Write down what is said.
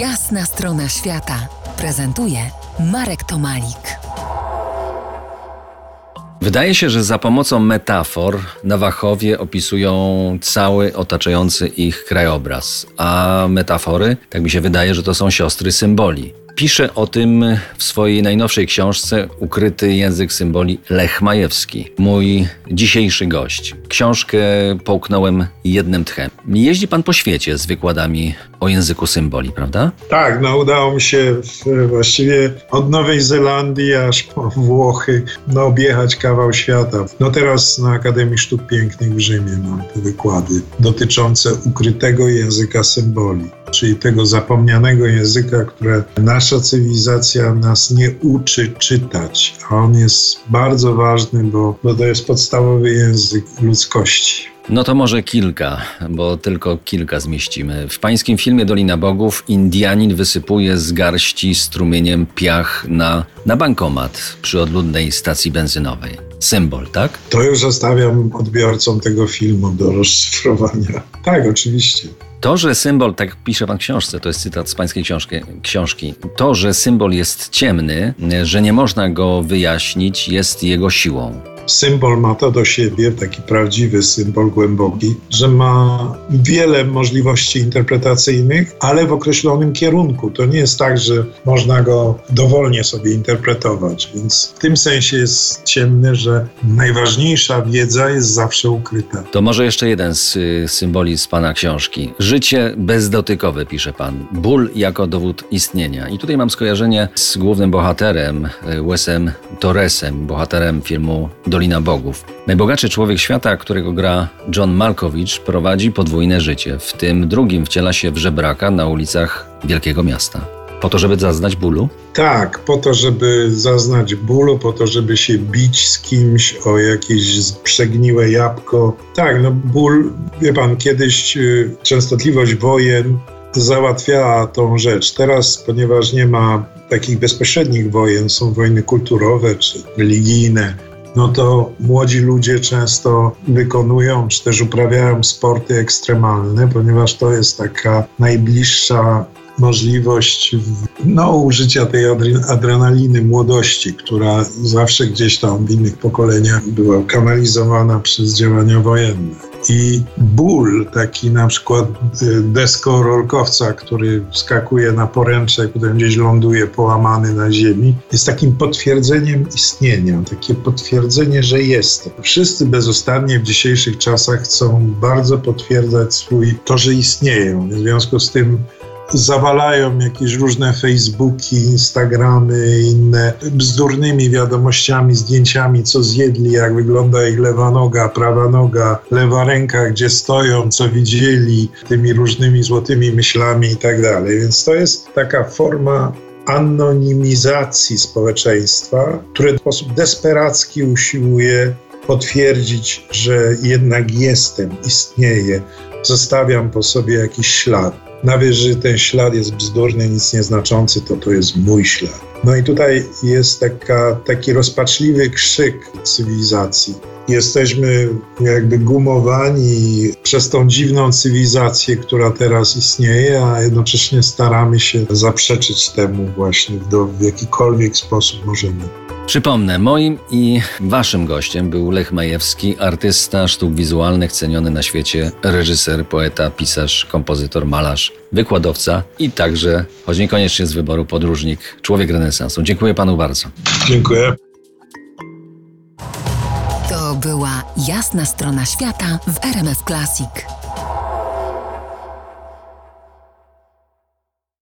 Jasna strona świata prezentuje Marek Tomalik. Wydaje się, że za pomocą metafor Nawachowie opisują cały otaczający ich krajobraz, a metafory, tak mi się wydaje, że to są siostry symboli. Pisze o tym w swojej najnowszej książce Ukryty język symboli Lech Majewski, mój dzisiejszy gość. Książkę połknąłem jednym tchem. Jeździ pan po świecie z wykładami o języku symboli, prawda? Tak, no udało mi się właściwie od Nowej Zelandii aż po Włochy no, objechać kawał świata. No teraz na Akademii Sztuk Pięknych w Rzymie mam te wykłady dotyczące ukrytego języka symboli, czyli tego zapomnianego języka, które nasza cywilizacja nas nie uczy czytać, a on jest bardzo ważny, bo, bo to jest podstawowy język ludzkości. No to może kilka, bo tylko kilka zmieścimy. W pańskim filmie Dolina Bogów Indianin wysypuje z garści strumieniem piach na, na bankomat przy odludnej stacji benzynowej. Symbol, tak? To już zostawiam odbiorcom tego filmu do rozszyfrowania. Tak, oczywiście. To, że symbol, tak pisze pan w książce, to jest cytat z pańskiej książki, książki, to, że symbol jest ciemny, że nie można go wyjaśnić, jest jego siłą symbol ma to do siebie, taki prawdziwy symbol głęboki, że ma wiele możliwości interpretacyjnych, ale w określonym kierunku. To nie jest tak, że można go dowolnie sobie interpretować, więc w tym sensie jest ciemny, że najważniejsza wiedza jest zawsze ukryta. To może jeszcze jeden z y, symboli z pana książki. Życie bezdotykowe, pisze pan. Ból jako dowód istnienia. I tutaj mam skojarzenie z głównym bohaterem, y, Wesem Torresem, bohaterem filmu Dolina Bogów. Najbogatszy człowiek świata, którego gra John Malkowicz, prowadzi podwójne życie. W tym drugim wciela się w żebraka na ulicach wielkiego miasta. Po to, żeby zaznać bólu? Tak, po to, żeby zaznać bólu, po to, żeby się bić z kimś o jakieś przegniłe jabłko. Tak, no ból, wie pan, kiedyś y, częstotliwość wojen załatwiała tą rzecz. Teraz, ponieważ nie ma takich bezpośrednich wojen, są wojny kulturowe czy religijne, no to młodzi ludzie często wykonują czy też uprawiają sporty ekstremalne, ponieważ to jest taka najbliższa możliwość no, użycia tej adrenaliny młodości, która zawsze gdzieś tam w innych pokoleniach była kanalizowana przez działania wojenne. I ból, taki na przykład y, deskorolkowca, który skakuje na poręcze, potem gdzieś ląduje połamany na ziemi, jest takim potwierdzeniem istnienia, takie potwierdzenie, że jestem. Wszyscy bezustannie w dzisiejszych czasach chcą bardzo potwierdzać swój, to, że istnieją. W związku z tym zawalają jakieś różne Facebooki, Instagramy, inne bzdurnymi wiadomościami, zdjęciami, co zjedli, jak wygląda ich lewa noga, prawa noga, lewa ręka, gdzie stoją, co widzieli, tymi różnymi złotymi myślami i tak dalej. Więc to jest taka forma anonimizacji społeczeństwa, które w sposób desperacki usiłuje potwierdzić, że jednak jestem, istnieję, zostawiam po sobie jakiś ślad nawet że ten ślad jest bzdurny, nic nieznaczący, to to jest mój ślad. No i tutaj jest taka, taki rozpaczliwy krzyk cywilizacji. Jesteśmy jakby gumowani przez tą dziwną cywilizację, która teraz istnieje, a jednocześnie staramy się zaprzeczyć temu właśnie w, w jakikolwiek sposób możemy. Przypomnę, moim i waszym gościem był Lech Majewski, artysta sztuk wizualnych, ceniony na świecie reżyser, poeta, pisarz, kompozytor, malarz, wykładowca i także, choć niekoniecznie z wyboru, podróżnik, człowiek renesansu. Dziękuję panu bardzo. Dziękuję. To była jasna strona świata w RMF Classic.